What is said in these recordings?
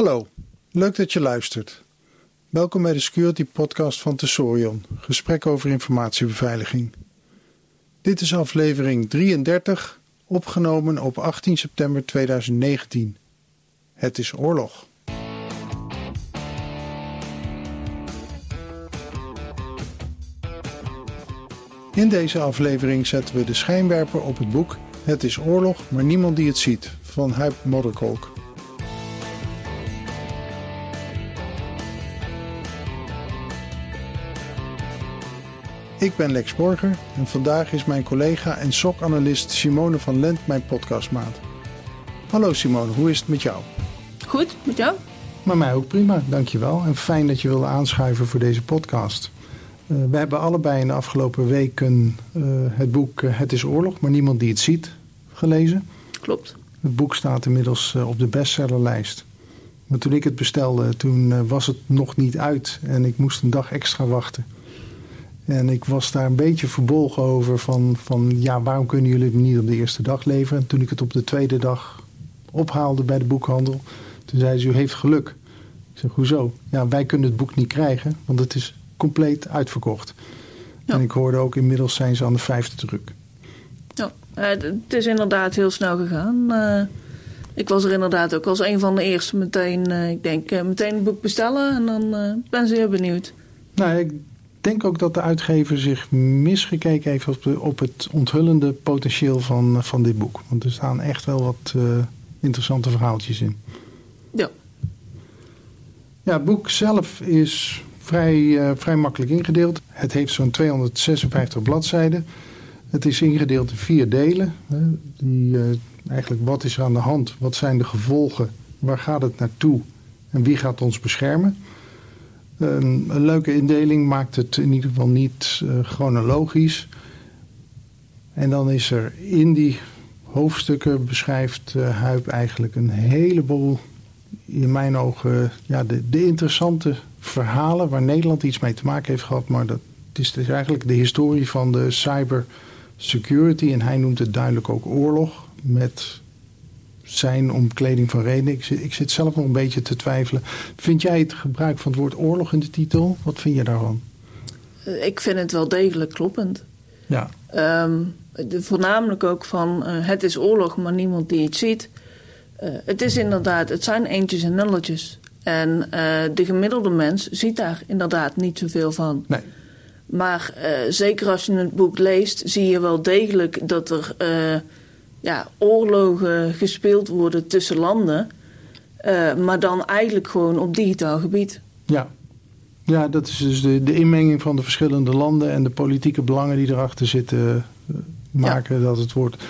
Hallo, leuk dat je luistert. Welkom bij de Security Podcast van Tesorion, gesprek over informatiebeveiliging. Dit is aflevering 33, opgenomen op 18 september 2019. Het is oorlog. In deze aflevering zetten we de schijnwerper op het boek Het is oorlog, maar niemand die het ziet van Huip Modderkolk. Ik ben Lex Borger en vandaag is mijn collega en SOC-analyst Simone van Lent mijn podcastmaat. Hallo Simone, hoe is het met jou? Goed, met jou? Maar mij ook prima, dankjewel. En fijn dat je wilde aanschuiven voor deze podcast. Uh, we hebben allebei in de afgelopen weken uh, het boek uh, Het is oorlog, maar niemand die het ziet gelezen. Klopt. Het boek staat inmiddels op de bestsellerlijst. Maar toen ik het bestelde, toen was het nog niet uit en ik moest een dag extra wachten. En ik was daar een beetje verbolgen over van, van ja, waarom kunnen jullie het niet op de eerste dag leveren? En toen ik het op de tweede dag ophaalde bij de boekhandel, toen zei ze, u heeft geluk. Ik zeg, hoezo? Ja, wij kunnen het boek niet krijgen, want het is compleet uitverkocht. Ja. En ik hoorde ook inmiddels zijn ze aan de vijfde druk. Ja, het is inderdaad heel snel gegaan. Uh, ik was er inderdaad ook als een van de eerste meteen, uh, ik denk, uh, meteen het boek bestellen en dan ben ze heel benieuwd. Nou, ik denk ook dat de uitgever zich misgekeken heeft op, de, op het onthullende potentieel van, van dit boek. Want er staan echt wel wat uh, interessante verhaaltjes in. Ja. Ja, het boek zelf is vrij, uh, vrij makkelijk ingedeeld. Het heeft zo'n 256 bladzijden. Het is ingedeeld in vier delen. Hè, die, uh, eigenlijk wat is er aan de hand? Wat zijn de gevolgen? Waar gaat het naartoe? En wie gaat ons beschermen? Een, een, leuke indeling maakt het in ieder geval niet uh, chronologisch. En dan is er in die hoofdstukken beschrijft uh, Huip eigenlijk een heleboel, in mijn ogen, ja, de, de, interessante verhalen waar Nederland iets mee te maken heeft gehad. Maar dat is dus eigenlijk de historie van de cybersecurity. En hij noemt het duidelijk ook oorlog met zijn omkleding van reden. Ik zit, ik zit zelf nog een beetje te twijfelen. Vind jij het gebruik van het woord oorlog in de titel? Wat vind je daarvan? Ik vind het wel degelijk kloppend. Ja. Um, de, voornamelijk ook van uh, het is oorlog, maar niemand die het ziet. Uh, het is inderdaad, het zijn eentjes en nulletjes. En uh, de gemiddelde mens ziet daar inderdaad niet zoveel van. Nee. Maar zeker als je het boek leest, zie je wel degelijk dat er ja, oorlogen gespeeld worden tussen landen. Uh, maar dan eigenlijk gewoon op digitaal gebied. Ja, ja dat is dus de, de inmenging van de verschillende landen en de politieke belangen die erachter zitten uh, maken ja. dat het woord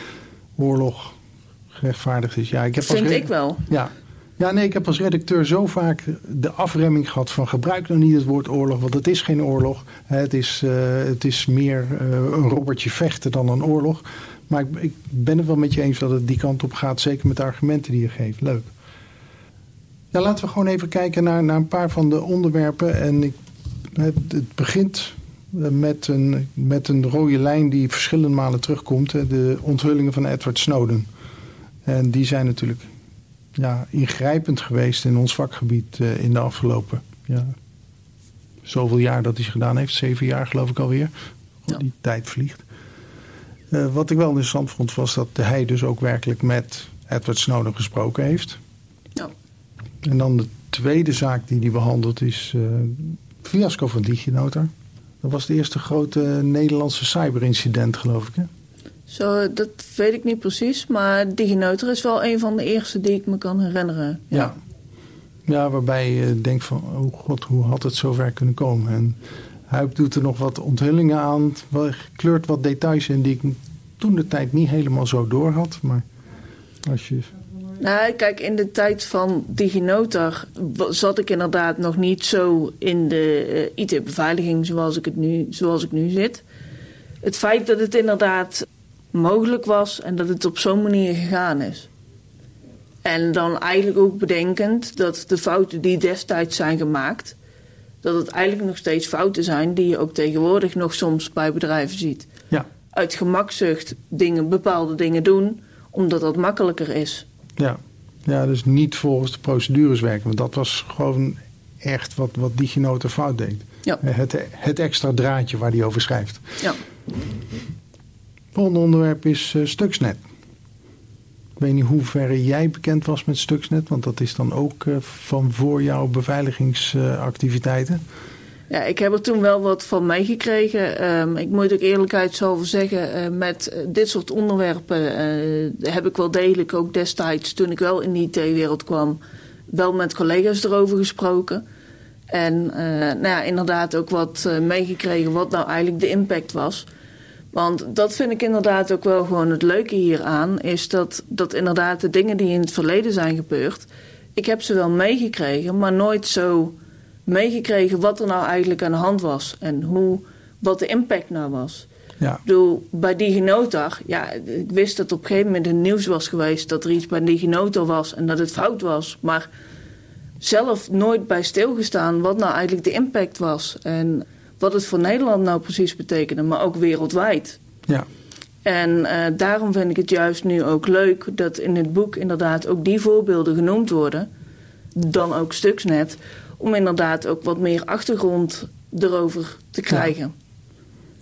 oorlog gerechtvaardigd is. Ja, ik heb Vind ik wel. Ja. Ja, nee, ik heb als redacteur zo vaak de afremming gehad van gebruik nou niet het woord oorlog, want het is geen oorlog. Het is, uh, het is meer een robbertje vechten dan een oorlog. Maar ik, ik, ben het wel met je eens dat het die kant op gaat. Zeker met de argumenten die je geeft. Leuk. Ja, laten we gewoon even kijken naar, naar een paar van de onderwerpen. En ik, het, het begint met een, met een rode lijn die verschillende malen terugkomt. De onthullingen van Edward Snowden. En die zijn natuurlijk ja, ingrijpend geweest in ons vakgebied uh, in de afgelopen ja, zoveel jaar dat hij ze gedaan heeft. Zeven jaar geloof ik alweer. Ja. Die tijd vliegt. Uh, wat ik wel interessant vond was dat hij dus ook werkelijk met Edward Snowden gesproken heeft. Ja. En dan de tweede zaak die hij behandelt is uh, fiasco van DigiNotar. Dat was de eerste grote Nederlandse cyberincident geloof ik hè? Zo, dat weet ik niet precies, maar DigiNotar is wel een van de eerste die ik me kan herinneren. Ja, ja, ja waarbij je denkt van, oh god, hoe had het zover kunnen komen? En Huip doet er nog wat onthullingen aan, kleurt wat details in die ik toen de tijd niet helemaal zo door had. Maar als je... Nou, kijk, in de tijd van DigiNotar zat ik inderdaad nog niet zo in de uh, IT-beveiliging zoals, ik het nu, zoals ik nu zit. Het feit dat het inderdaad mogelijk was en dat het op zo'n manier gegaan is. En dan eigenlijk ook bedenkend dat de fouten die destijds zijn gemaakt, dat het eigenlijk nog steeds fouten zijn die je ook tegenwoordig nog soms bij bedrijven ziet. Ja. Uit gemakzucht dingen, bepaalde dingen doen, omdat dat makkelijker is. Ja. Ja, dus niet volgens de procedures werken. Want dat was gewoon echt wat, wat DigiNote fout deed. Ja. Het, het extra draadje waar hij over schrijft. Ja. Volgende onderwerp is uh, Stuxnet. Ik weet niet hoe ver jij bekend was met Stuxnet, want dat is dan ook uh, van voor jouw beveiligingsactiviteiten. Ja, ik heb er toen wel wat van meegekregen. Um, ik moet ook eerlijkheidshalve zeggen, uh, met dit soort onderwerpen heb ik wel degelijk ook destijds, toen ik wel in de IT-wereld kwam, wel met collega's erover gesproken. En nou ja, inderdaad ook wat meegekregen wat nou eigenlijk de impact was. Want dat vind ik inderdaad ook wel gewoon het leuke hieraan. Is dat, dat inderdaad de dingen die in het verleden zijn gebeurd. Ik heb ze wel meegekregen, maar nooit zo meegekregen wat er nou eigenlijk aan de hand was. En hoe, wat de impact nou was. Ja. Ik bedoel, bij DigiNotar, ja, ik wist dat op een gegeven moment in nieuws was geweest dat er iets bij DigiNotar was en dat het fout was. Maar zelf nooit bij stilgestaan wat nou eigenlijk de impact was. En wat het voor Nederland nou precies betekende, maar ook wereldwijd. Ja. En uh, daarom vind ik het juist nu ook leuk dat in het boek inderdaad ook die voorbeelden genoemd worden. Dan ook Stuxnet. Om inderdaad ook wat meer achtergrond erover te krijgen.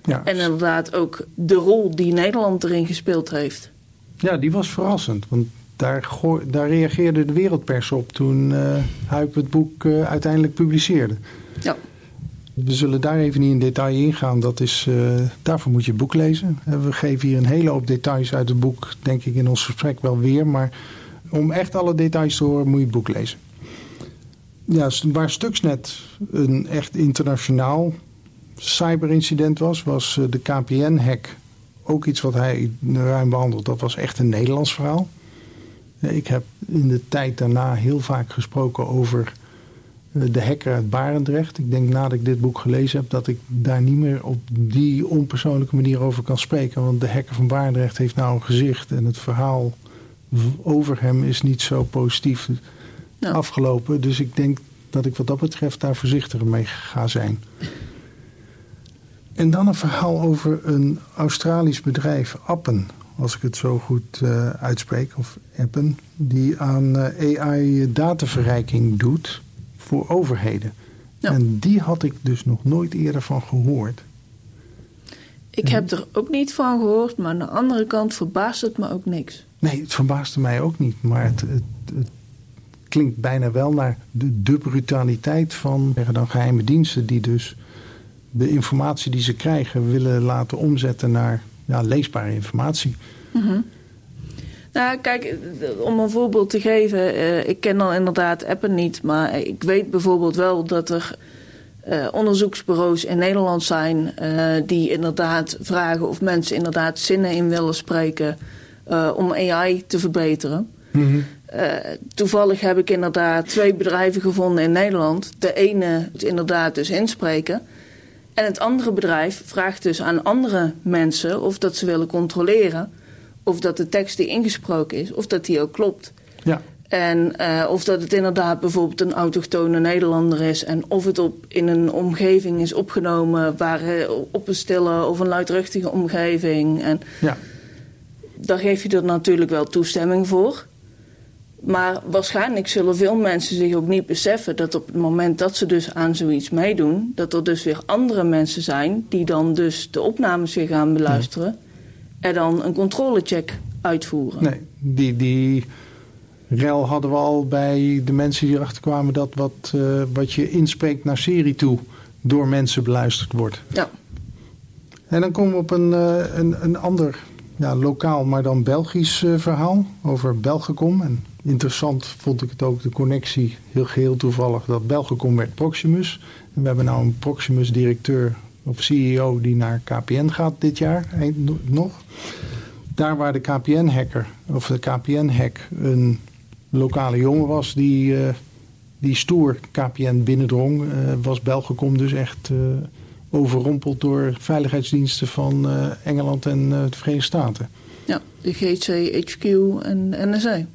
Ja. ja. En inderdaad ook de rol die Nederland erin gespeeld heeft. Ja, die was verrassend. Want daar, daar reageerde de wereldpers op toen uh, Huip het boek uh, uiteindelijk publiceerde. Ja. We zullen daar even niet in detail ingaan. Dat is, uh, daarvoor moet je boek lezen. We geven hier een hele hoop details uit het boek, denk ik, in ons gesprek wel weer. Maar om echt alle details te horen, moet je boek lezen. Ja, waar Stuxnet een echt internationaal cyberincident was, was eh, de KPN-hack ook iets wat hij ruim behandelt. Dat was echt een Nederlands verhaal. Ik heb in de tijd daarna heel vaak gesproken over de hacker uit Barendrecht. Ik denk nadat ik dit boek gelezen heb dat ik daar niet meer op die onpersoonlijke manier over kan spreken. Want de hacker van Barendrecht heeft nou een gezicht en het verhaal over hem is niet zo positief Ja. afgelopen. Dus ik denk dat ik wat dat betreft daar voorzichtiger mee ga zijn. En dan een verhaal over een Australisch bedrijf, Appen, als ik het zo goed uh, uitspreek, of Appen, die aan uh, AI-dataverrijking doet voor overheden. Ja. En die had ik dus nog nooit eerder van gehoord. Ik heb er ook niet van gehoord, maar aan de andere kant verbaast het me ook niks. Nee, het verbaasde mij ook niet, maar het, het, het klinkt bijna wel naar de, de brutaliteit van zeggen dan geheime diensten die dus de informatie die ze krijgen willen laten omzetten naar ja, leesbare informatie. Mm -hmm. Nou, kijk, om een voorbeeld te geven. Uh, ik ken dan inderdaad appen niet. Maar ik weet bijvoorbeeld wel dat er uh, onderzoeksbureaus in Nederland zijn... Uh, die inderdaad vragen of mensen inderdaad zinnen in willen spreken... om AI te verbeteren. Mm -hmm. toevallig heb ik inderdaad twee bedrijven gevonden in Nederland. De ene moet inderdaad dus inspreken... En het andere bedrijf vraagt dus aan andere mensen of dat ze willen controleren of dat de tekst die ingesproken is, of dat die ook klopt. Ja. En uh, of dat het inderdaad bijvoorbeeld een autochtone Nederlander is en of het op, in een omgeving is opgenomen waar op een stille of een luidruchtige omgeving. En ja. daar geef je er natuurlijk wel toestemming voor. Maar waarschijnlijk zullen veel mensen zich ook niet beseffen dat op het moment dat ze dus aan zoiets meedoen, dat er dus weer andere mensen zijn die dan dus de opnames weer gaan beluisteren en dan een controlecheck uitvoeren. Nee, die, die rel hadden we al bij de mensen die erachter kwamen dat wat, uh, wat je inspreekt naar serie toe door mensen beluisterd wordt. Ja. En dan komen we op een, uh, een, een ander ja, lokaal, maar dan Belgisch uh, verhaal over Belgicom. En interessant vond ik het ook de connectie, heel geheel toevallig, dat Belgicom werd Proximus. En we hebben nou een Proximus-directeur of CEO die naar KPN gaat dit jaar nog. Daar waar de KPN-hacker of de KPN-hack een lokale jongen was die, uh, die stoer KPN binnendrong, uh, was Belgicom dus echt uh, overrompeld door veiligheidsdiensten van Engeland en de Verenigde Staten. Ja, de GC, HQ en NSA.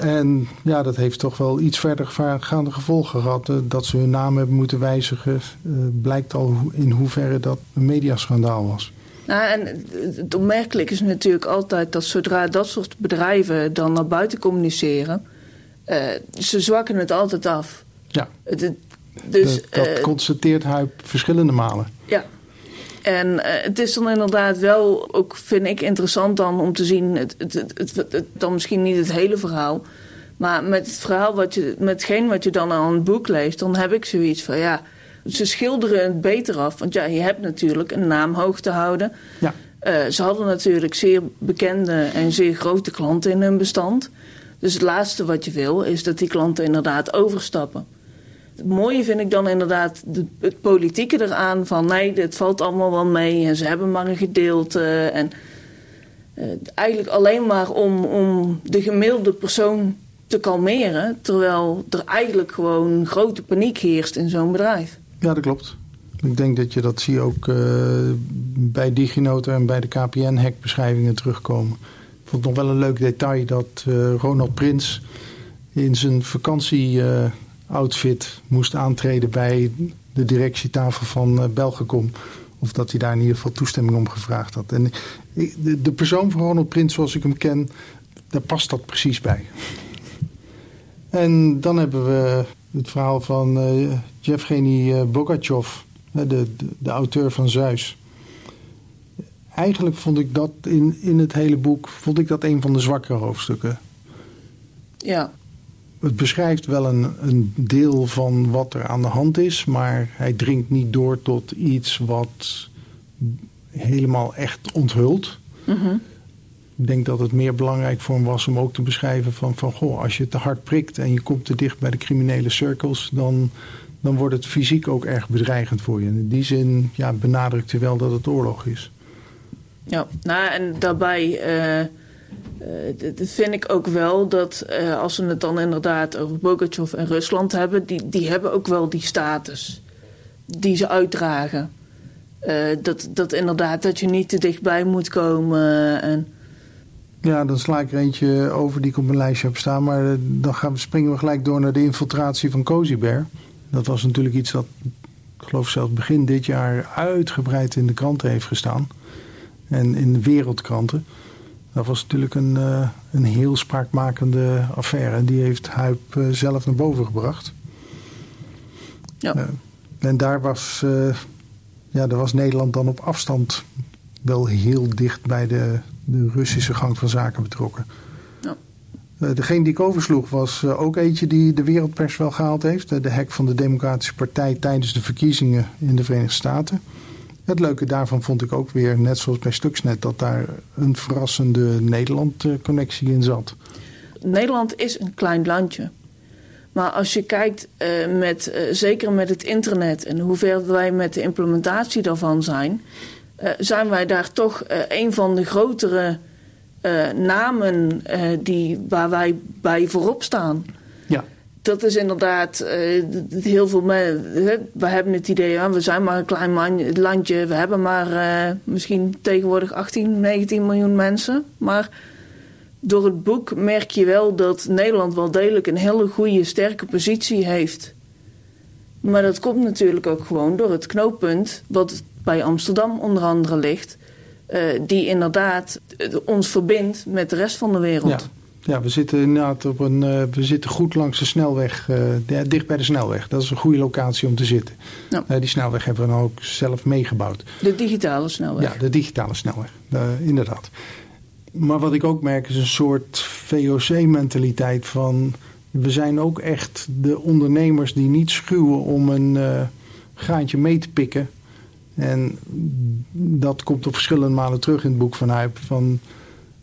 En ja, dat heeft toch wel iets verder gaande gevolgen gehad. Dat ze hun naam hebben moeten wijzigen. Uh, blijkt al in hoeverre dat een mediaschandaal was. Nou, en het opmerkelijk is natuurlijk altijd dat zodra dat soort bedrijven dan naar buiten communiceren, uh, ze zwakken het altijd af. Ja. Het, dus, dat, dat uh, constateert hij verschillende malen. Ja. En uh, het is dan inderdaad wel, ook vind ik interessant dan om te zien, het, het, het, dan misschien niet het hele verhaal, maar met het verhaal wat je, met hetgeen wat je dan aan het boek leest, dan heb ik zoiets van ja, ze schilderen het beter af. Want ja, je hebt natuurlijk een naam hoog te houden. Ja. Uh, ze hadden natuurlijk zeer bekende en zeer grote klanten in hun bestand. Dus het laatste wat je wil is dat die klanten inderdaad overstappen. Het mooie vind ik dan inderdaad de, het politieke eraan van nee, dit valt allemaal wel mee en ze hebben maar een gedeelte. En uh, eigenlijk alleen maar om, om de gemiddelde persoon te kalmeren, terwijl er eigenlijk gewoon grote paniek heerst in zo'n bedrijf. Ja, dat klopt. Ik denk dat je dat zie ook uh, bij DigiNote en bij de KPN-hackbeschrijvingen terugkomen. Ik vond het nog wel een leuk detail dat uh, Ronald Prins in zijn vakantie-outfit moest aantreden bij de directietafel van uh, Belgacom. Of dat hij daar in ieder geval toestemming om gevraagd had. En de, de persoon van Ronald Prins zoals ik hem ken, daar past dat precies bij. En dan hebben we het verhaal van uh, Jevgeny eh, Bogachev, de, de, de, auteur van Zeus. Eigenlijk vond ik dat in, in het hele boek vond ik dat een van de zwakkere hoofdstukken. Ja. Het beschrijft wel een, een deel van wat er aan de hand is, maar hij dringt niet door tot iets wat helemaal echt onthult. Mm ik denk dat het meer belangrijk voor hem was om ook te beschrijven van, van goh, als je te hard prikt en je komt te dicht bij de criminele cirkels, dan, dan wordt het fysiek ook erg bedreigend voor je. En in die zin ja, benadrukt hij wel dat het oorlog is. Ja, nou en daarbij uh, dat vind ik ook wel dat uh, als we het dan inderdaad over Bogachev en Rusland hebben, die, die hebben ook wel die status die ze uitdragen. dat, dat inderdaad dat je niet te dichtbij moet komen en ja, dan sla ik er eentje over die ik op mijn lijstje heb staan. Maar eh, dan gaan we, springen we gelijk door naar de infiltratie van Cozy Bear. Dat was natuurlijk iets dat, ik geloof zelfs begin dit jaar, uitgebreid in de kranten heeft gestaan. En in de wereldkranten. Dat was natuurlijk een, uh, een heel spraakmakende affaire. En die heeft Huip uh, zelf naar boven gebracht. Ja. Uh, en daar was, ja, daar was Nederland dan op afstand wel heel dicht bij de, de Russische gang van zaken betrokken. Ja. Degene die ik oversloeg was ook eentje die de wereldpers wel gehaald heeft. De hack van de Democratische Partij tijdens de verkiezingen in de Verenigde Staten. Het leuke daarvan vond ik ook weer, net zoals bij Stuxnet, dat daar een verrassende Nederland-connectie in zat. Nederland is een klein landje. Maar als je kijkt, met, zeker met het internet en hoeveel wij met de implementatie daarvan zijn, uh, zijn wij daar toch een van de grotere namen die, waar wij bij voorop staan. Dat is inderdaad heel veel. We hebben het idee, we zijn maar een klein landje. We hebben maar misschien tegenwoordig 18, 19 miljoen mensen. Maar door het boek merk je wel dat Nederland wel degelijk een hele goede, sterke positie heeft. Maar dat komt natuurlijk ook gewoon door het knooppunt wat bij Amsterdam onder andere ligt. Uh, die inderdaad ons verbindt met de rest van de wereld. Ja. Ja, we zitten inderdaad op een. Uh, we zitten goed langs de snelweg, uh, dicht bij de snelweg. Dat is een goede locatie om te zitten. Ja. die snelweg hebben we dan ook zelf meegebouwd. De digitale snelweg. Ja, de digitale snelweg, inderdaad. Maar wat ik ook merk is een soort VOC-mentaliteit van. We zijn ook echt de ondernemers die niet schuwen om een graantje mee te pikken en dat komt op verschillende malen terug in het boek van Huip. Van,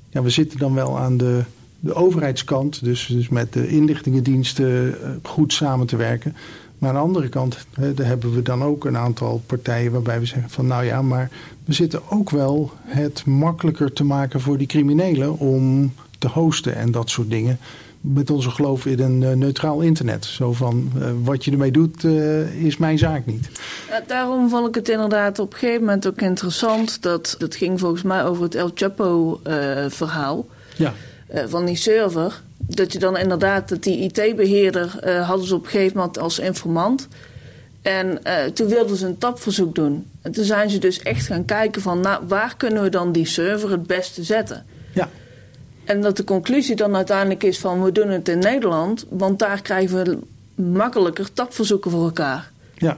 ja, we zitten dan wel aan de, de overheidskant, dus, dus met de inlichtingendiensten eh, goed samen te werken. Maar aan de andere kant hè, daar hebben we dan ook een aantal partijen waarbij we zeggen van nou ja, maar we zitten ook wel het makkelijker te maken voor die criminelen om te hosten en dat soort dingen met onze geloof in een uh, neutraal internet. Zo van, uh, wat je ermee doet, uh, is mijn zaak niet. Daarom vond ik het inderdaad op een gegeven moment ook interessant. Dat, dat ging volgens mij over het El Chapo-verhaal. ja. Van die server. Dat je dan inderdaad, dat die IT-beheerder hadden ze op een gegeven moment als informant. En toen wilden ze een tapverzoek doen. En toen zijn ze dus echt gaan kijken van nou, waar kunnen we dan die server het beste zetten. Ja. En dat de conclusie dan uiteindelijk is van we doen het in Nederland, want daar krijgen we makkelijker tapverzoeken voor elkaar. Ja.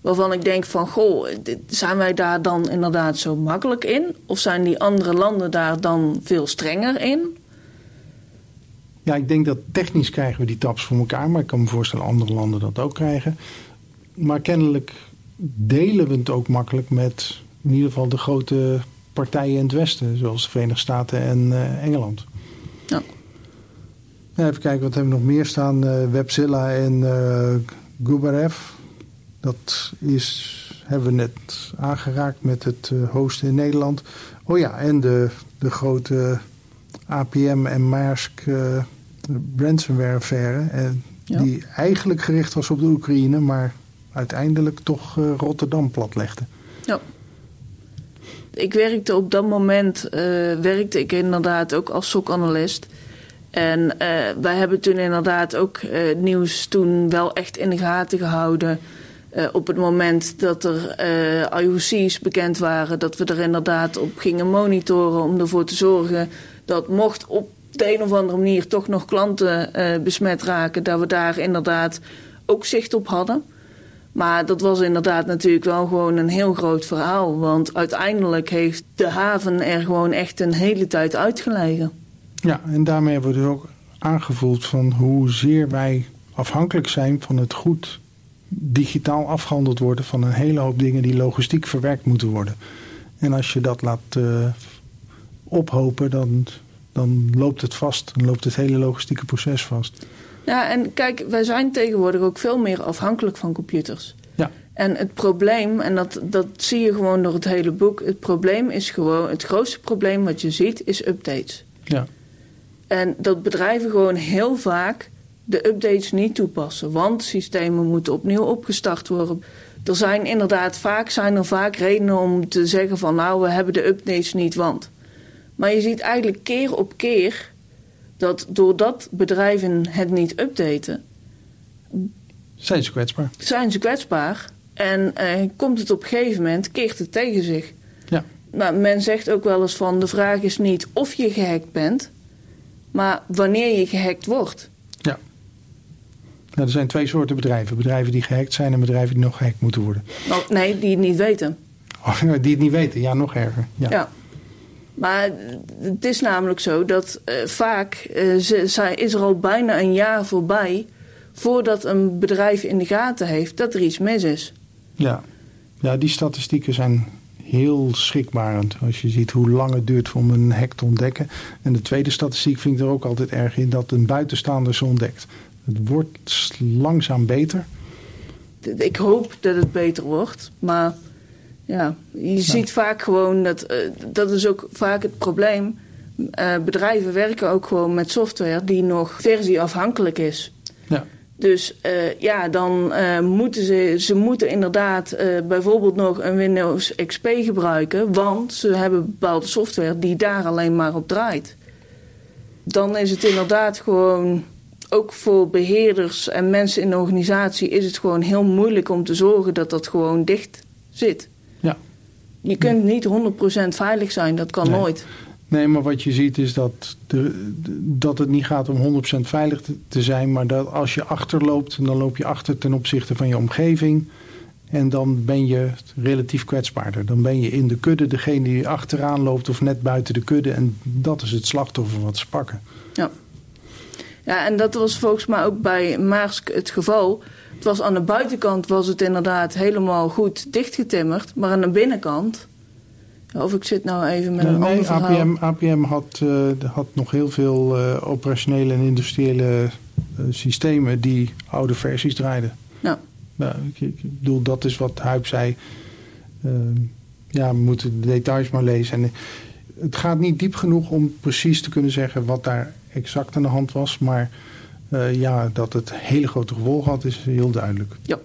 Waarvan ik denk van, goh, zijn wij daar dan inderdaad zo makkelijk in? Of zijn die andere landen daar dan veel strenger in? Ja, ik denk dat technisch krijgen we die taps voor elkaar, maar ik kan me voorstellen dat andere landen dat ook krijgen. Maar kennelijk delen we het ook makkelijk met in ieder geval de grote partijen in het Westen, zoals de Verenigde Staten en uh, Engeland. Ja. Even kijken, wat hebben we nog meer staan? Uh, Webzilla en uh, Gubarev. Dat is, hebben we net aangeraakt met het hosten in Nederland. Oh ja, en de, de grote APM en Maersk uh, ransomware affaire. Ja. Die eigenlijk gericht was op de Oekraïne, maar uiteindelijk toch uh, Rotterdam platlegde. Ja. Ik werkte op dat moment, uh, werkte ik inderdaad ook als SOC-analyst. En uh, wij hebben toen inderdaad ook nieuws toen wel echt in de gaten gehouden. op het moment dat er IOC's bekend waren, dat we er inderdaad op gingen monitoren om ervoor te zorgen dat mocht op de een of andere manier toch nog klanten besmet raken, dat we daar inderdaad ook zicht op hadden. Maar dat was inderdaad natuurlijk wel gewoon een heel groot verhaal. Want uiteindelijk heeft de haven er gewoon echt een hele tijd uitgelegen. Ja, en daarmee hebben we dus ook aangevoeld van hoezeer wij afhankelijk zijn van het goed digitaal afgehandeld worden van een hele hoop dingen die logistiek verwerkt moeten worden. En als je dat laat uh, ophopen, dan, dan loopt het vast. Dan loopt het hele logistieke proces vast. Ja, en kijk, wij zijn tegenwoordig ook veel meer afhankelijk van computers. Ja. En het probleem, en dat, dat zie je gewoon door het hele boek, het probleem is gewoon, het grootste probleem wat je ziet, is updates. Ja. En dat bedrijven gewoon heel vaak de updates niet toepassen, want systemen moeten opnieuw opgestart worden. Er zijn inderdaad vaak, zijn er vaak redenen om te zeggen van nou, we hebben de updates niet, want. Maar je ziet eigenlijk keer op keer dat doordat bedrijven het niet updaten. Zijn ze kwetsbaar? Zijn ze kwetsbaar. En eh, komt het op een gegeven moment, keert het tegen zich. Ja. Nou, men zegt ook wel eens van de vraag is niet of je gehackt bent, maar wanneer je gehackt wordt. Ja. Nou, er zijn twee soorten bedrijven. Bedrijven die gehackt zijn en bedrijven die nog gehackt moeten worden. Oh, nee, die het niet weten. Oh, die het niet weten, ja, nog erger. Ja. ja. Maar het is namelijk zo dat uh, vaak uh, ze, is er al bijna een jaar voorbij voordat een bedrijf in de gaten heeft dat er iets mis is. Ja, ja die statistieken zijn heel schrikbarend. Als je ziet hoe lang het duurt om een hack te ontdekken. En de tweede statistiek vind ik er ook altijd erg in dat een buitenstaander ze ontdekt. Het wordt langzaam beter. Ik hoop dat het beter wordt, maar ja, je ziet vaak gewoon dat, uh, dat is ook vaak het probleem. Uh, bedrijven werken ook gewoon met software die nog versieafhankelijk is. Ja. Dus uh, ja, dan moeten ze, ze moeten inderdaad bijvoorbeeld nog een Windows XP gebruiken, want ze hebben bepaalde software die daar alleen maar op draait. Dan is het inderdaad gewoon, ook voor beheerders en mensen in de organisatie, is het gewoon heel moeilijk om te zorgen dat dat gewoon dicht zit. Je kunt niet 100% veilig zijn, dat kan nee. nooit. Nee, maar wat je ziet is dat, de, dat het niet gaat om 100% veilig te, te, zijn, maar dat als je achterloopt, dan loop je achter ten opzichte van je omgeving. En dan ben je relatief kwetsbaarder. Dan ben je in de kudde degene die achteraan loopt of net buiten de kudde. En dat is het slachtoffer wat ze pakken. Ja. Ja, en dat was volgens mij ook bij Maersk het geval. Het was aan de buitenkant was het inderdaad helemaal goed dichtgetimmerd. Maar aan de binnenkant... Of ik zit nou even met nee, een ander verhaal. APM, APM had, uh, had nog heel veel uh, operationele en industriële uh, systemen die oude versies draaiden. Ja. Nou, ik, ik, bedoel, dat is wat Huip zei. ja, we moeten de details maar lezen. En het gaat niet diep genoeg om precies te kunnen zeggen wat daar exact aan de hand was. Maar ja, dat het hele grote gevolgen had, is heel duidelijk. Ja.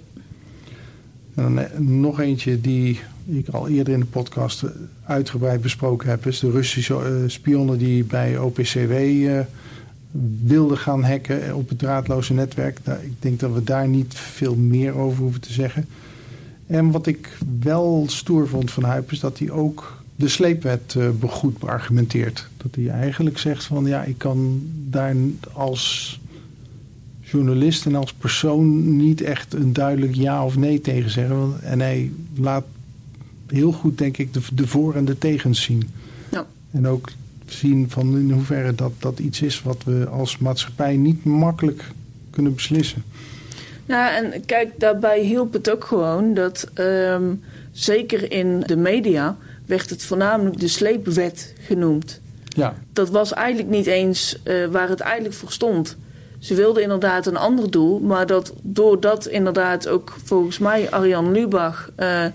En dan nog eentje die ik al eerder in de podcast uitgebreid besproken heb, is de Russische spionnen die bij OPCW wilden gaan hacken op het draadloze netwerk. Nou, ik denk dat we daar niet veel meer over hoeven te zeggen. En wat ik wel stoer vond van Huip is dat hij ook de sleepwet goed beargumenteert. Dat hij eigenlijk zegt van ja, ik kan daar als journalist en als persoon niet echt een duidelijk ja of nee tegen zeggen. En hij laat heel goed, denk ik, de, de voor- en de tegens zien. Ja. En ook zien van in hoeverre dat, dat iets is wat we als maatschappij niet makkelijk kunnen beslissen. Ja, en kijk, daarbij hielp het ook gewoon dat ehm, zeker in de media werd het voornamelijk de sleepwet genoemd. Ja. Dat was eigenlijk niet eens uh, waar het eigenlijk voor stond. Ze wilden inderdaad een ander doel, maar dat doordat inderdaad ook volgens mij Arjan Lubach uh,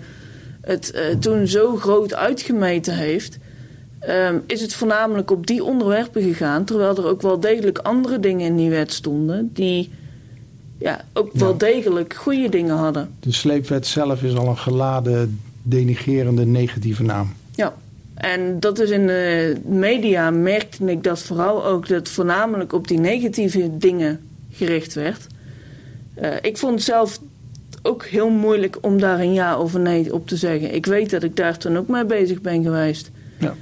het uh, toen zo groot uitgemeten heeft, ehm, is het voornamelijk op die onderwerpen gegaan. Terwijl er ook wel degelijk andere dingen in die wet stonden die ja, ook wel degelijk goede dingen hadden. De sleepwet zelf is al een geladen, denigerende, negatieve naam. En dat is in de media merkte ik dat vooral ook dat voornamelijk op die negatieve dingen gericht werd. Uh, ik vond het zelf ook heel moeilijk om daar een ja of een nee op te zeggen. Ik weet dat ik daar toen ook mee bezig ben geweest. Ja.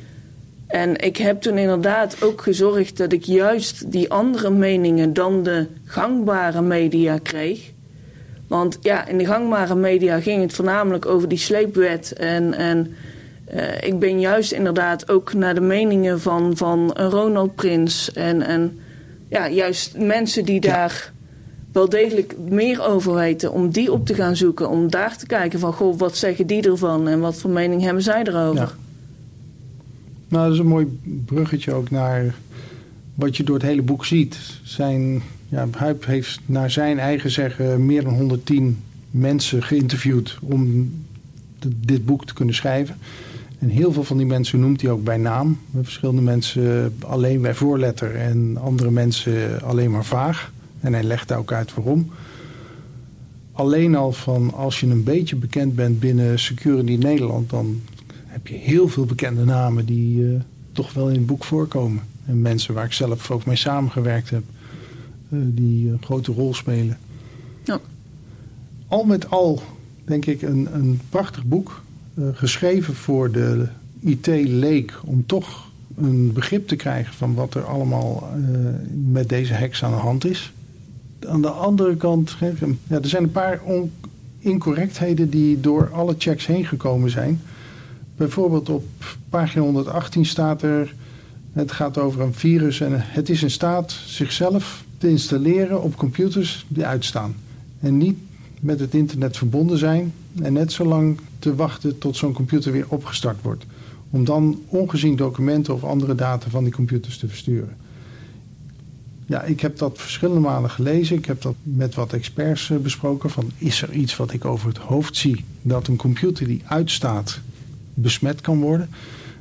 En ik heb toen inderdaad ook gezorgd dat ik juist die andere meningen dan de gangbare media kreeg. Want ja, in de gangbare media ging het voornamelijk over die sleepwet en, en uh, ik ben juist inderdaad ook naar de meningen van, van Ronald Prins. En, en ja, juist mensen die daar wel degelijk meer over weten, om die op te gaan zoeken. Om daar te kijken van, goh, wat zeggen die ervan en wat voor mening hebben zij erover? Ja. Nou, dat is een mooi bruggetje ook naar wat je door het hele boek ziet. Zijn, ja, Huip heeft naar zijn eigen zeggen meer dan 110 mensen geïnterviewd om dit boek te kunnen schrijven. En heel veel van die mensen noemt hij ook bij naam. Verschillende mensen alleen bij voorletter en andere mensen alleen maar vaag. En hij legt ook uit waarom. Alleen al van als je een beetje bekend bent binnen Security Nederland, dan heb je heel veel bekende namen die uh, toch wel in het boek voorkomen. En mensen waar ik zelf ook mee samengewerkt heb, uh, die een grote rol spelen. Ja. Al met al, denk ik, een, een prachtig boek. Eh, geschreven voor de IT-leek om toch een begrip te krijgen van wat er allemaal uh, met deze heks aan de hand is. Aan de andere kant, ja, er zijn een paar incorrectheden die door alle checks heen gekomen zijn. Bijvoorbeeld op pagina 118 staat er, het gaat over een virus en het is in staat zichzelf te installeren op computers die uitstaan. En niet met het internet verbonden zijn en net zo lang te wachten tot zo'n computer weer opgestart wordt. Om dan ongezien documenten of andere data van die computers te versturen. Ja, ik heb dat verschillende malen gelezen. Ik heb dat met wat experts eh, besproken. Van is er iets wat ik over het hoofd zie dat een computer die uitstaat besmet kan worden?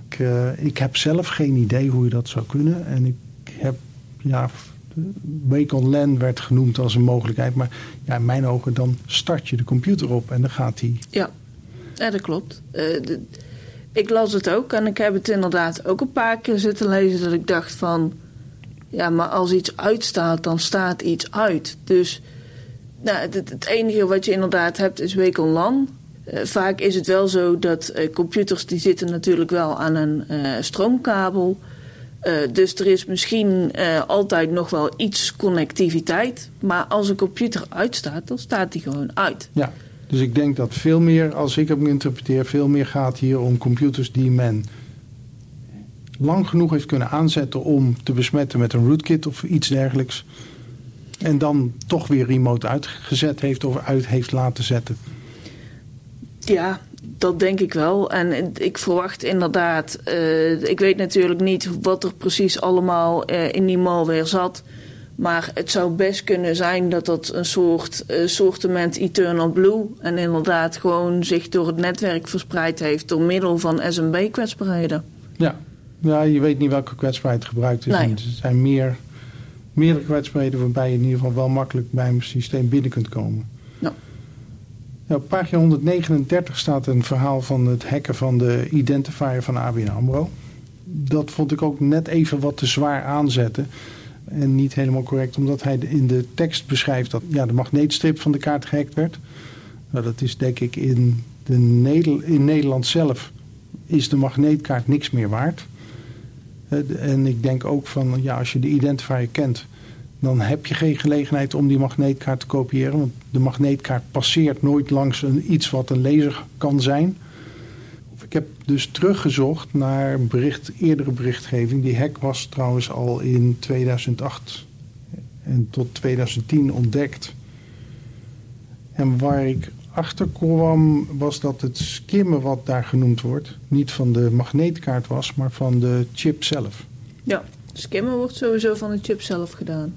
Ik, uh, ik heb zelf geen idee hoe je dat zou kunnen. En ik heb ja, on LAN werd genoemd als een mogelijkheid. Maar ja, in mijn ogen dan start je de computer op en dan gaat hij. Ja. Ja, dat klopt. Uh, ik las het ook en ik heb het inderdaad ook een paar keer zitten lezen dat ik dacht van... Ja, maar als iets uitstaat, dan staat iets uit. Dus nou, het, enige wat je inderdaad hebt is LAN. Uh, vaak is het wel zo dat uh, computers die zitten natuurlijk wel aan een stroomkabel... Uh, dus er is misschien altijd nog wel iets connectiviteit. Maar als een computer uitstaat, dan staat die gewoon uit. Ja, dus ik denk dat veel meer, als ik hem interpreteer, veel meer gaat hier om computers die men lang genoeg heeft kunnen aanzetten om te besmetten met een rootkit of iets dergelijks. En dan toch weer remote uitgezet heeft of uit heeft laten zetten. Ja, dat denk ik wel. En ik verwacht inderdaad, uh, ik weet natuurlijk niet wat er precies allemaal uh, in die malware zat. Maar het zou best kunnen zijn dat dat een soort uh, Eternal Blue en inderdaad gewoon zich door het netwerk verspreid heeft door middel van SMB-kwetsbaarheden. Ja. ja, je weet niet welke kwetsbaarheid gebruikt is. Nee. Er zijn meer, meerdere kwetsbaarheden waarbij je in ieder geval wel makkelijk bij een systeem binnen kunt komen. Ja. op pagina 139 staat een verhaal van het hacken van de identifier van ABN AMRO. Dat vond ik ook net even wat te zwaar aanzetten en niet helemaal correct, omdat hij in de tekst beschrijft dat ja, de magneetstrip van de kaart gehackt werd. Nou, dat is denk ik in, de in Nederland zelf is de magneetkaart niks meer waard. En ik denk ook van, ja, als je de identifier kent, dan heb je geen gelegenheid om die magneetkaart te kopiëren. Want de magneetkaart passeert nooit langs een, iets wat een lezer kan zijn. Ik heb dus teruggezocht naar bericht, eerdere berichtgeving. Die hack was trouwens al in 2008 en tot 2010 ontdekt. En waar ik achter kwam was dat het skimmen wat daar genoemd wordt... niet van de magneetkaart was, maar van de chip zelf. Ja, skimmen wordt sowieso van de chip zelf gedaan.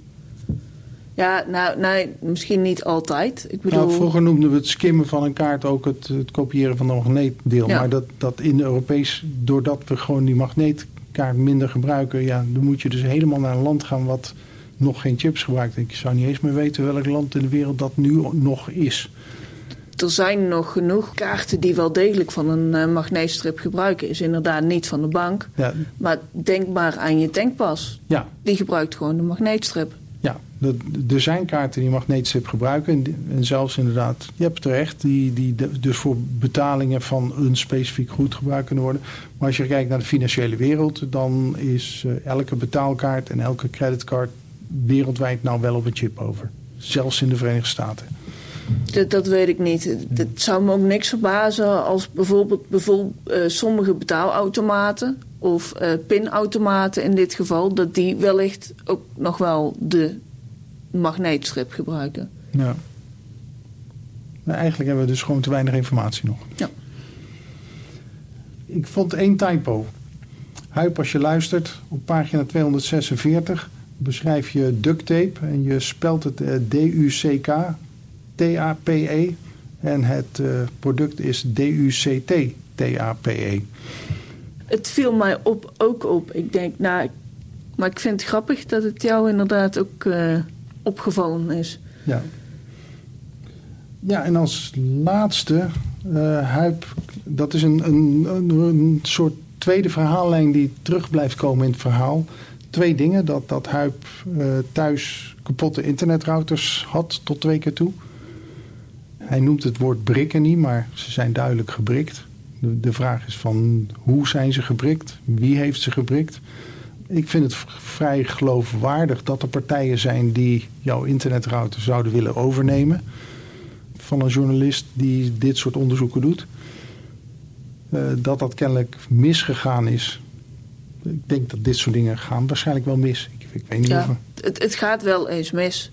Ja, nou, nee, misschien niet altijd. Ik bedoel... Nou, vroeger noemden we het skimmen van een kaart ook het, het kopiëren van de magneetdeel. Maar dat, dat in Europees, doordat we gewoon die magneetkaart minder gebruiken... Ja, dan moet je dus helemaal naar een land gaan wat nog geen chips gebruikt. Ik zou niet eens meer weten welk land in de wereld dat nu nog is. Er zijn nog genoeg kaarten die wel degelijk van een uh, magneetstrip gebruiken. Is inderdaad niet van de bank. Ja. Maar denk maar aan je tankpas. Ja. Die gebruikt gewoon de magneetstrip. Ja, er zijn kaarten die magneetstrip gebruiken. En, zelfs inderdaad, je hebt terecht, die, die dus voor betalingen van een specifiek goed gebruikt kunnen worden. Maar als je kijkt naar de financiële wereld, dan is uh, elke betaalkaart en elke creditcard wereldwijd nou wel op een chip over. Zelfs in de Verenigde Staten. Dat, dat weet ik niet. Het zou me ook niks verbazen als bijvoorbeeld, bijvoorbeeld uh, sommige betaalautomaten of uh, pinautomaten in dit geval, dat die wellicht ook nog wel de magneetstrip gebruiken. Ja. Maar eigenlijk hebben we dus gewoon te weinig informatie nog. Ja. Ik vond één typo. Huip, als je luistert, op pagina 246 beschrijf je duct tape en je spelt het uh, D-U-C-K, T-A-P-E. En het uh, product is D-U-C-T, T-A-P-E het viel mij op, ook op. Ik denk, nou, maar ik vind het grappig dat het jou inderdaad ook uh, opgevallen is. Ja. Ja, en als laatste, uh, Huip, dat is een, een, een, soort tweede verhaallijn die terug blijft komen in het verhaal. Twee dingen, dat, dat Huip uh, thuis kapotte internetrouters had tot twee keer toe. Hij noemt het woord brikken niet, maar ze zijn duidelijk gebrikt. De, de vraag is van hoe zijn ze gebrikt? Wie heeft ze gebrikt? Ik vind het vrij geloofwaardig dat er partijen zijn die jouw internetrouter zouden willen overnemen. Van een journalist die dit soort onderzoeken doet. Uh, dat dat kennelijk misgegaan is. Ik denk dat dit soort dingen gaan waarschijnlijk wel mis. Ik, ik weet niet ja, of... het, het gaat wel eens mis.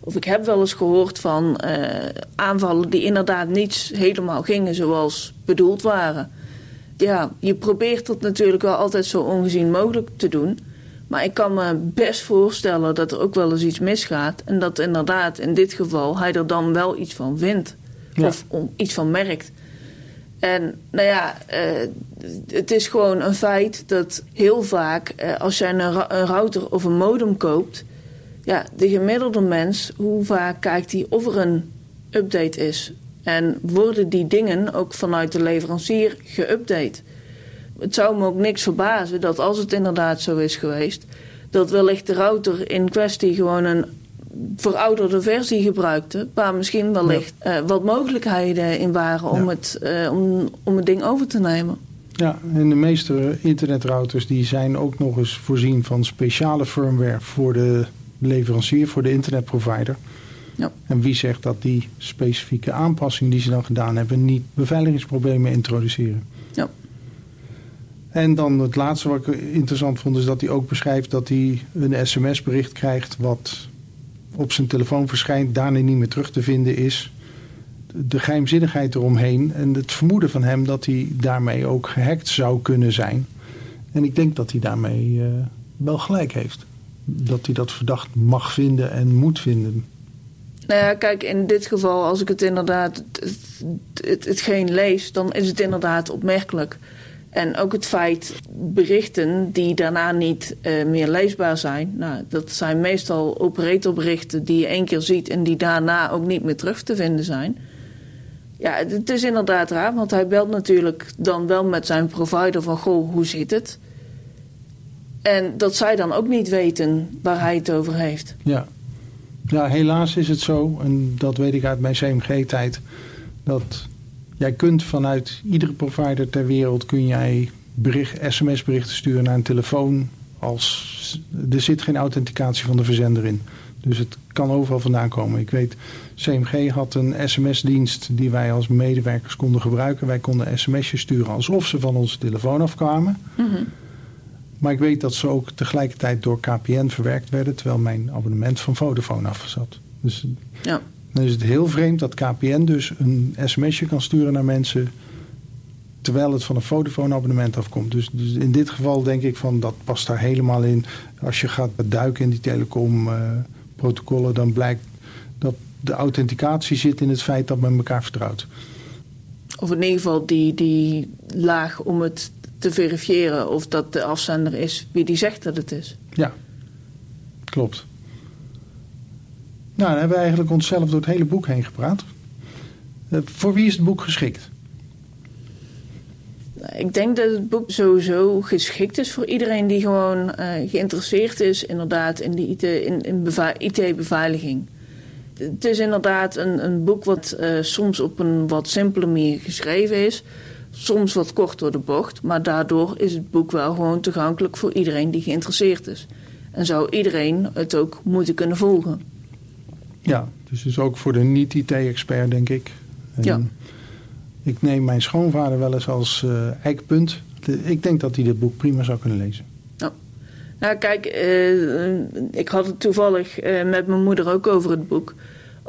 Of ik heb wel eens gehoord van uh, aanvallen die inderdaad niet helemaal gingen zoals bedoeld waren. Ja, je probeert het natuurlijk wel altijd zo ongezien mogelijk te doen. Maar ik kan me best voorstellen dat er ook wel eens iets misgaat. En dat inderdaad in dit geval hij er dan wel iets van vindt. Of iets van merkt. En nou ja, uh, het is gewoon een feit dat heel vaak uh, als jij een, een router of een modem koopt ja, de gemiddelde mens, hoe vaak kijkt hij of er een update is? En worden die dingen ook vanuit de leverancier geüpdate? Het zou me ook niks verbazen dat als het inderdaad zo is geweest, dat wellicht de router in kwestie gewoon een verouderde versie gebruikte, waar misschien wellicht ja. uh, wat mogelijkheden in waren om, het, uh, om, om het ding over te nemen. Ja, en de meeste internetrouters die zijn ook nog eens voorzien van speciale firmware voor de leverancier, voor de internetprovider. Ja. En wie zegt dat die specifieke aanpassing die ze dan gedaan hebben niet beveiligingsproblemen introduceren? Ja. En dan het laatste wat ik interessant vond is dat hij ook beschrijft dat hij een sms-bericht krijgt wat op zijn telefoon verschijnt, daarna niet meer terug te vinden is. De geheimzinnigheid eromheen en het vermoeden van hem dat hij daarmee ook gehackt zou kunnen zijn. En ik denk dat hij daarmee uh, wel gelijk heeft dat hij dat verdacht mag vinden en moet vinden? Nou ja, kijk, in dit geval, als ik het inderdaad het, het, hetgeen lees, dan is het inderdaad opmerkelijk. En ook het feit berichten die daarna niet uh, meer leesbaar zijn. Nou, dat zijn meestal operatorberichten die je één keer ziet en die daarna ook niet meer terug te vinden zijn. Ja, het is inderdaad raar, want hij belt natuurlijk dan wel met zijn provider van goh, hoe zit het? En dat zij dan ook niet weten waar hij het over heeft. Ja. ja, helaas is het zo, en dat weet ik uit mijn CMG-tijd... Dat jij kunt vanuit iedere provider ter wereld kun jij bericht, sms-berichten sturen naar een telefoon. Als, er zit geen authenticatie van de verzender in. Dus het kan overal vandaan komen. Ik weet, CMG had een sms-dienst die wij als medewerkers konden gebruiken. Wij konden sms'jes sturen alsof ze van onze telefoon afkwamen. Mhm. Maar ik weet dat ze ook tegelijkertijd door KPN verwerkt werden, terwijl mijn abonnement van Vodafone af zat. Dus Ja. dan is het heel vreemd dat KPN dus een sms'je kan sturen naar mensen terwijl het van een Vodafone abonnement afkomt. Dus, dus in dit geval denk ik van dat past daar helemaal in. Als je gaat duiken in die telecom eh, protocollen, dan blijkt dat de authenticatie zit in het feit dat men elkaar vertrouwt. Of in ieder geval die, die laag om het te verifiëren of dat de afzender is wie die zegt dat het is. Ja, klopt. Nou, dan hebben we eigenlijk onszelf door het hele boek heen gepraat. Eh, voor wie is het boek geschikt? Nou, Ik denk dat het boek sowieso geschikt is voor iedereen die gewoon eh, geïnteresseerd is inderdaad in de IT, in, IT-beveiliging. Het is inderdaad een, een boek wat eh, soms op een wat simpele manier geschreven is. Soms wat kort door de bocht. Maar daardoor is het boek wel gewoon toegankelijk voor iedereen die geïnteresseerd is. En zou iedereen het ook moeten kunnen volgen. Ja, dus dus ook voor de niet-IT-expert, denk ik. En Ja. Ik neem mijn schoonvader wel eens als eh eikpunt. Ik denk dat hij dit boek prima zou kunnen lezen. Nou, kijk, eh, ik had het toevallig eh, met mijn moeder ook over het boek.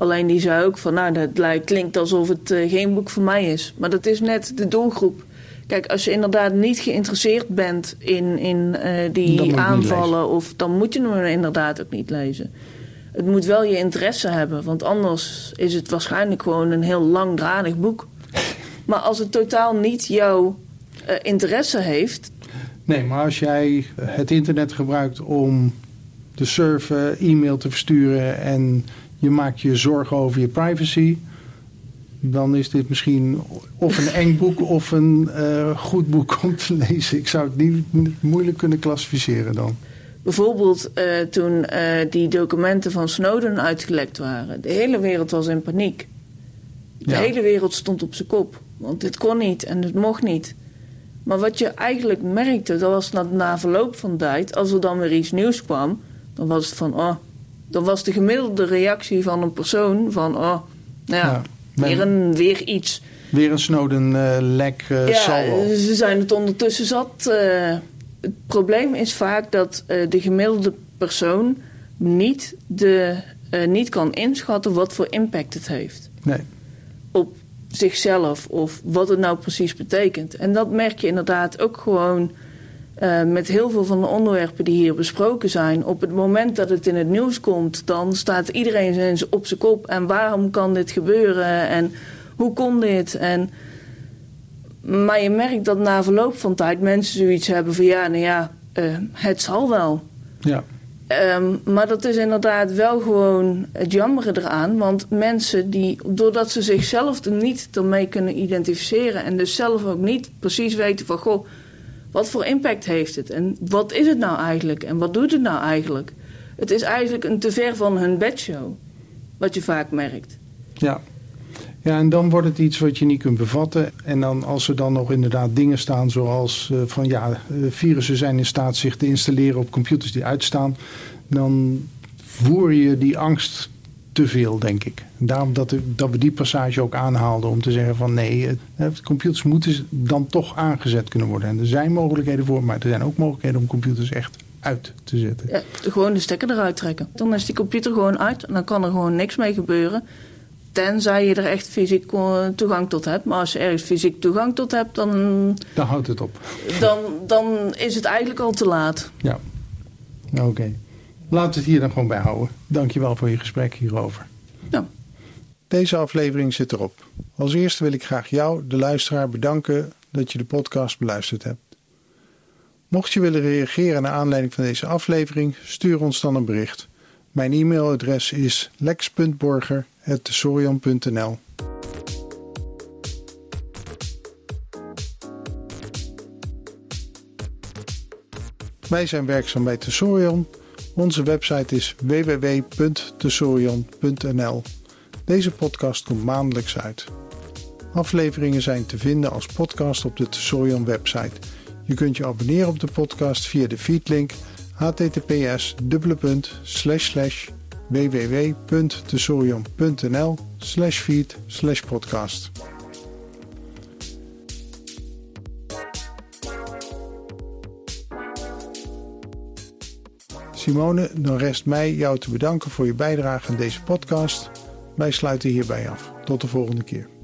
Alleen die zei ook van, nou, dat klinkt alsof het eh, geen boek voor mij is. Maar dat is net de doelgroep. Kijk, als je inderdaad niet geïnteresseerd bent in, in eh, die aanvallen, of, dan moet je hem inderdaad ook niet lezen. Het moet wel je interesse hebben, want anders is het waarschijnlijk gewoon een heel langdradig boek. Maar als het totaal niet jouw eh, interesse heeft, Nee, maar als jij het internet gebruikt om te surfen, e-mail te versturen en je maakt je zorgen over je privacy, dan is dit misschien of een eng boek of een eh, goed boek om te lezen. Ik zou het niet, niet moeilijk kunnen klassificeren dan. Bijvoorbeeld eh, toen eh, die documenten van Snowden uitgelekt waren. De hele wereld was in paniek. De Ja. hele wereld stond op zijn kop. Want dit kon niet en het mocht niet. Maar wat je eigenlijk merkte, dat was na, na verloop van tijd... als er dan weer iets nieuws kwam, dan was het van... oh, dan was de gemiddelde reactie van een persoon van... oh, nou ja, Ja, weer, een, weer iets. Weer een Snowden-lek uh, Ja, salvo. ze zijn het ondertussen zat. eh. het probleem is vaak dat eh, de gemiddelde persoon niet, de, eh, niet kan inschatten wat voor impact het heeft Nee. op zichzelf of wat het nou precies betekent. En dat merk je inderdaad ook gewoon eh, met heel veel van de onderwerpen die hier besproken zijn. Op het moment dat het in het nieuws komt, dan staat iedereen op zijn kop. En waarom kan dit gebeuren? En hoe kon dit? En, maar je merkt dat na verloop van tijd mensen zoiets hebben van ja, nou ja, eh, het zal wel. Ja. Ehm, maar dat is inderdaad wel gewoon het jammere eraan. Want mensen die, doordat ze zichzelf er niet ermee kunnen identificeren. en dus zelf ook niet precies weten van goh, wat voor impact heeft het? En wat is het nou eigenlijk? En wat doet het nou eigenlijk? Het is eigenlijk een te ver van hun bedshow. Wat je vaak merkt. Ja. Ja, en dan wordt het iets wat je niet kunt bevatten. En dan als er dan nog inderdaad dingen staan zoals eh, van ja, eh, virussen zijn in staat zich te installeren op computers die uitstaan. Dan voer je die angst te veel, denk ik. Daarom dat, dat we die passage ook aanhaalden om te zeggen van nee, eh, computers moeten dan toch aangezet kunnen worden. En er zijn mogelijkheden voor, maar er zijn ook mogelijkheden om computers echt uit te zetten. Ja, gewoon de stekker eruit trekken. Dan is die computer gewoon uit en dan kan er gewoon niks mee gebeuren. Tenzij je er echt fysiek ko- toegang tot hebt. Maar als je ergens fysiek toegang tot hebt, dan, Dan houdt het op. dan, dan is het eigenlijk al te laat. Ja, oké. Laten we het hier dan gewoon bij houden. Dankjewel voor je gesprek hierover. Ja. Deze aflevering zit erop. Als eerste wil ik graag jou, de luisteraar, bedanken dat je de podcast beluisterd hebt. Mocht je willen reageren naar aanleiding van deze aflevering, stuur ons dan een bericht. Mijn e-mailadres is lex.borger.tesorion.nl Wij zijn werkzaam bij Tesorion. Onze website is www.tesorion.nl. Deze podcast komt maandelijks uit. Afleveringen zijn te vinden als podcast op de Tesorion website. Je kunt je abonneren op de podcast via de feedlink https www.tesorion.nl feed podcast. Simone, dan rest mij jou te bedanken voor je bijdrage aan deze podcast. Wij sluiten hierbij af. Tot de volgende keer.